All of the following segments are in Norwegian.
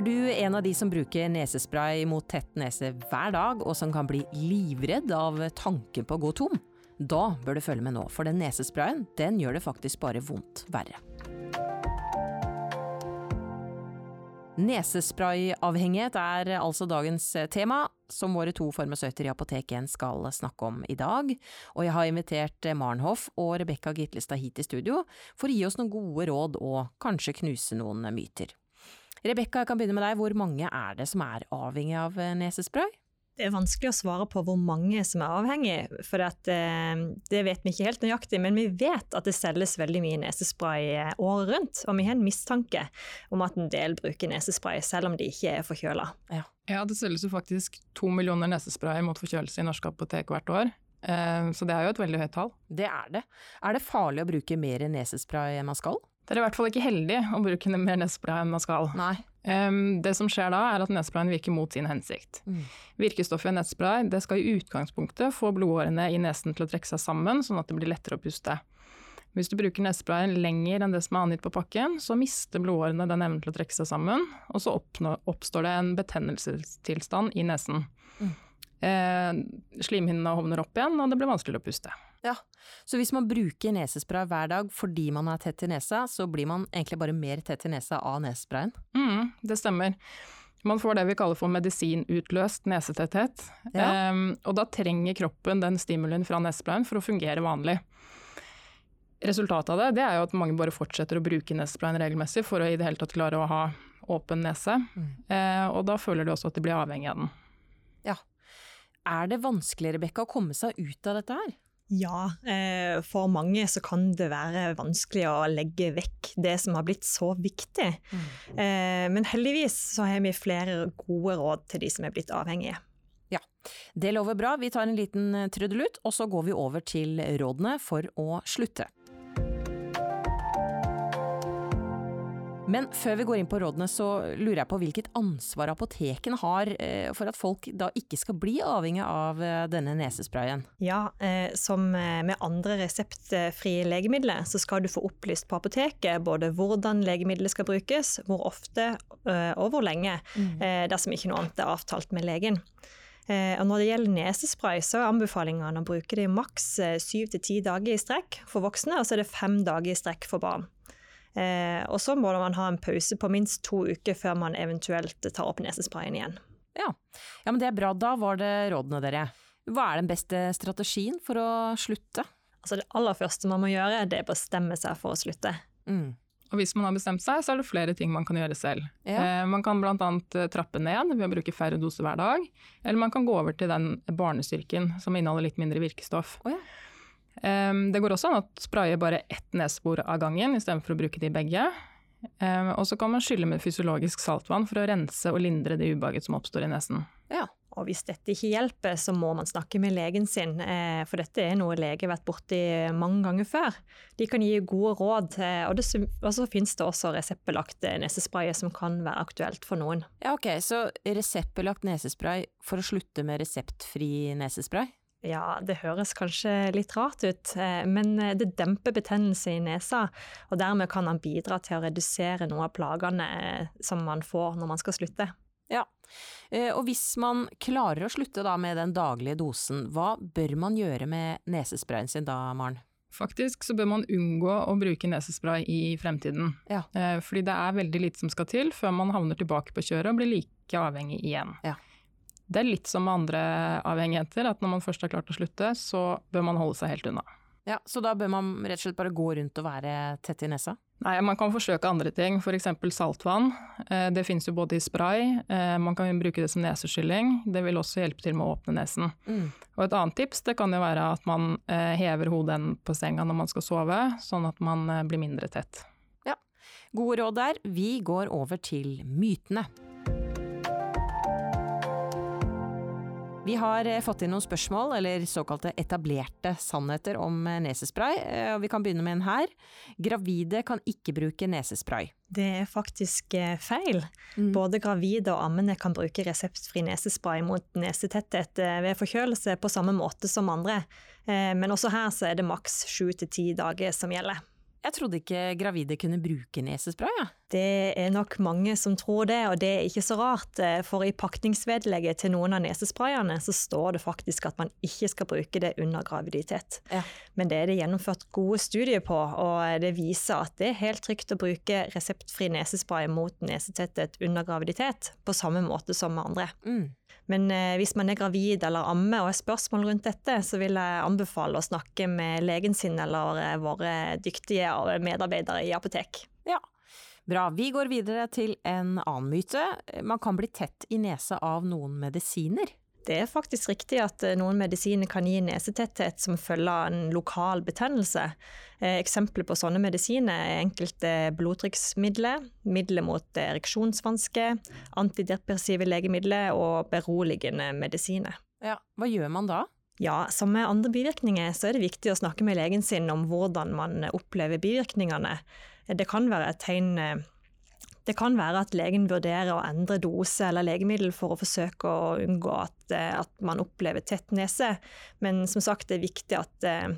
Er du en av de som bruker nesespray mot tett nese hver dag, og som kan bli livredd av tanken på å gå tom? Da bør du følge med nå, for den nesesprayen den gjør det faktisk bare vondt verre. Nesesprayavhengighet er altså dagens tema, som våre to farmasøyter i Apotek 1 skal snakke om i dag. Og jeg har invitert Maren Hoff og Rebekka Gitlestad hit i studio for å gi oss noen gode råd og kanskje knuse noen myter. Rebekka, jeg kan begynne med deg. Hvor mange er det som er avhengig av nesespray? Det er vanskelig å svare på hvor mange som er avhengig, for at, eh, det vet vi ikke helt nøyaktig. Men vi vet at det selges veldig mye nesespray eh, året rundt, og vi har en mistanke om at en del bruker nesespray selv om de ikke er forkjøla. Ja. ja, det selges jo faktisk to millioner nesespray mot forkjølelse i norske apotek hvert år. Eh, så det er jo et veldig høyt tall. Det er det. Er det farlig å bruke mer nesespray enn man skal? Det er i hvert fall ikke heldig å bruke mer nesespray enn man skal. Nei. Det som skjer da, er at nesesprayen virker mot sin hensikt. Mm. Virkestoffet i nesespray det skal i utgangspunktet få blodårene i nesen til å trekke seg sammen, sånn at det blir lettere å puste. Hvis du bruker nesesprayen lenger enn det som er angitt på pakken, så mister blodårene den evnen til å trekke seg sammen, og så oppstår det en betennelsestilstand i nesen. Mm. Eh, slimhinnene hovner opp igjen, og det blir vanskeligere å puste. Ja, Så hvis man bruker nesespray hver dag fordi man er tett i nesa, så blir man egentlig bare mer tett i nesa av nesesprayen? Mm, det stemmer. Man får det vi kaller for medisinutløst nesetetthet. Ja. Um, og da trenger kroppen den stimulien fra nesesprayen for å fungere vanlig. Resultatet av det, det er jo at mange bare fortsetter å bruke nesesprayen regelmessig for å i det hele tatt klare å ha åpen nese. Mm. Uh, og da føler de også at de blir avhengig av den. Ja. Er det vanskelig, Rebecca, å komme seg ut av dette her? Ja, eh, for mange så kan det være vanskelig å legge vekk det som har blitt så viktig. Mm. Eh, men heldigvis så har vi flere gode råd til de som er blitt avhengige. Ja, det lover bra. Vi tar en liten trudelutt, og så går vi over til rådene for å slutte. Men før vi går inn på rådene, så lurer jeg på hvilket ansvar apotekene har eh, for at folk da ikke skal bli avhengig av eh, denne nesesprayen? Ja, eh, som med andre reseptfrie legemidler, så skal du få opplyst på apoteket både hvordan legemiddelet skal brukes, hvor ofte og hvor lenge, mm. dersom ikke noe annet er avtalt med legen. Og når det gjelder nesespray, så er anbefalingene å bruke det i maks syv til ti dager i strekk for voksne, og så er det fem dager i strekk for barn. Eh, og så må man ha en pause på minst to uker før man eventuelt tar opp nesesprayen igjen. Ja. ja, men det er bra. Da var det rådene, dere. Hva er den beste strategien for å slutte? Altså Det aller første man må gjøre, det er å bestemme seg for å slutte. Mm. Og hvis man har bestemt seg, så er det flere ting man kan gjøre selv. Ja. Eh, man kan bl.a. Eh, trappe ned ved å bruke færre doser hver dag. Eller man kan gå over til den barnestyrken som inneholder litt mindre virkestoff. Oh, ja. Det går også an å spraye bare ett nesebor av gangen istedenfor å bruke de begge. Og så kan man skylle med fysiologisk saltvann for å rense og lindre det ubehaget som oppstår i nesen. Ja, og hvis dette ikke hjelper, så må man snakke med legen sin, eh, for dette er noe lege har vært borti mange ganger før. De kan gi gode råd, og, så finnes det også reseppelagt nesespray som kan være aktuelt for noen. Ja, ok, Så reseptbelagt nesespray for å slutte med reseptfri nesespray? Ja, det høres kanskje litt rart ut, eh, men eh, det demper betennelse i nesa. Og dermed kan han bidra til å redusere noe av plagene eh, som man får når man skal slutte. Ja, og hvis man klarer å slutte da med den daglige dosen, hva bør man gjøre med nesesprayen sin da, Maren? Faktisk så bør man unngå å bruke nesespray i fremtiden. Ja. Fordi det er veldig lite som skal til før man havner tilbake på kjøret og blir like avhengig igjen. Ja. Det er litt som med andre avhengigheter, at når man først har klart å slutte, så bør man holde seg helt unna. Ja, Så da bør man rett og slett bare gå rundt og være tett i nesa? Nei, man kan forsøke andre ting, f.eks. saltvann. Eh, det finnes jo både i spray, eh, man kan bruke det som neseskylling. Det vil også hjelpe til med å åpne nesen. Mm. Og et annet tips det kan jo være at man eh, hever hodet på senga når man skal sove, sånn at man blir mindre tett. Ja, gode råd der. Vi går over til mytene. Vi har eh, fått inn noen spørsmål, eller såkalte etablerte sannheter om eh, nesespray, eh, og vi kan begynne med en her. Gravide kan ikke bruke nesespray. Det er faktisk feil. Mm. Både gravide og ammende kan bruke reseptfri nesespray mot nesetetthet ved forkjølelse på samme måte som andre, men også her så er det maks sju til ti dager som gjelder. Jeg trodde ikke gravide kunne bruke nesespray, ja. Det er nok mange som tror det, og det er ikke så rart. Eh, for i pakningsvedlegget til noen av nesesprayene så står det faktisk at man ikke skal bruke det under graviditet. Ja. Men det er det gjennomført gode studier på, og det viser at det er helt trygt å bruke reseptfri nesespray mot nesetetthet under graviditet, på samme måte som med andre. Mm. Men eh, hvis man er gravid eller ammer og har spørsmål rundt dette, så vil jeg anbefale å snakke med legen sin eller eh, våre dyktige medarbeidere i apotek. Ja, Bra. Vi går videre til en annen myte. Man kan bli tett i nesa av noen medisiner. Det er faktisk riktig at eh, noen medisiner kan gi nesetetthet som følge av en lokal betennelse. Eh, eksempler på sånne medisiner er enkelte blodtrykksmidler, midler mot ereksjonsvansker, antidepressive legemidler og beroligende medisiner. Ja, Hva gjør man da? Ja, Som med andre bivirkninger så er det viktig å snakke med legen sin om hvordan man opplever bivirkningene. Det kan være et tegn eh, det kan være at legen vurderer å endre dose eller legemiddel for å forsøke å unngå at, eh, at man opplever tett nese, men som sagt det er viktig at, eh,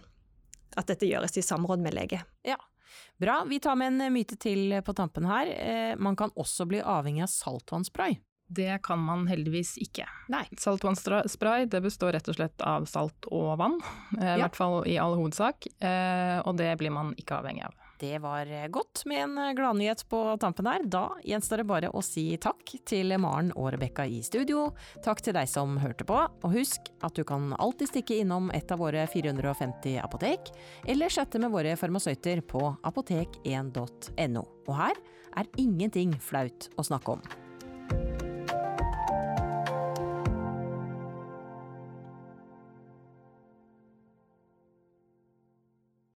at dette gjøres i samråd med lege. Ja, Bra. Vi tar med en myte til på tampen her. Man kan også bli avhengig av saltvannspray. Det kan man heldigvis ikke. Nei. Saltvannspray det består rett og slett av salt og vann, i hvert fall i all hovedsak, og det blir man ikke avhengig av. Det var godt med en gladnyhet på tampen her. Da gjenstår det bare å si takk til Maren og Rebekka i studio. Takk til deg som hørte på, og husk at du kan alltid stikke innom et av våre 450 apotek, eller chatte med våre farmasøyter på apotek1.no. Og her er ingenting flaut å snakke om.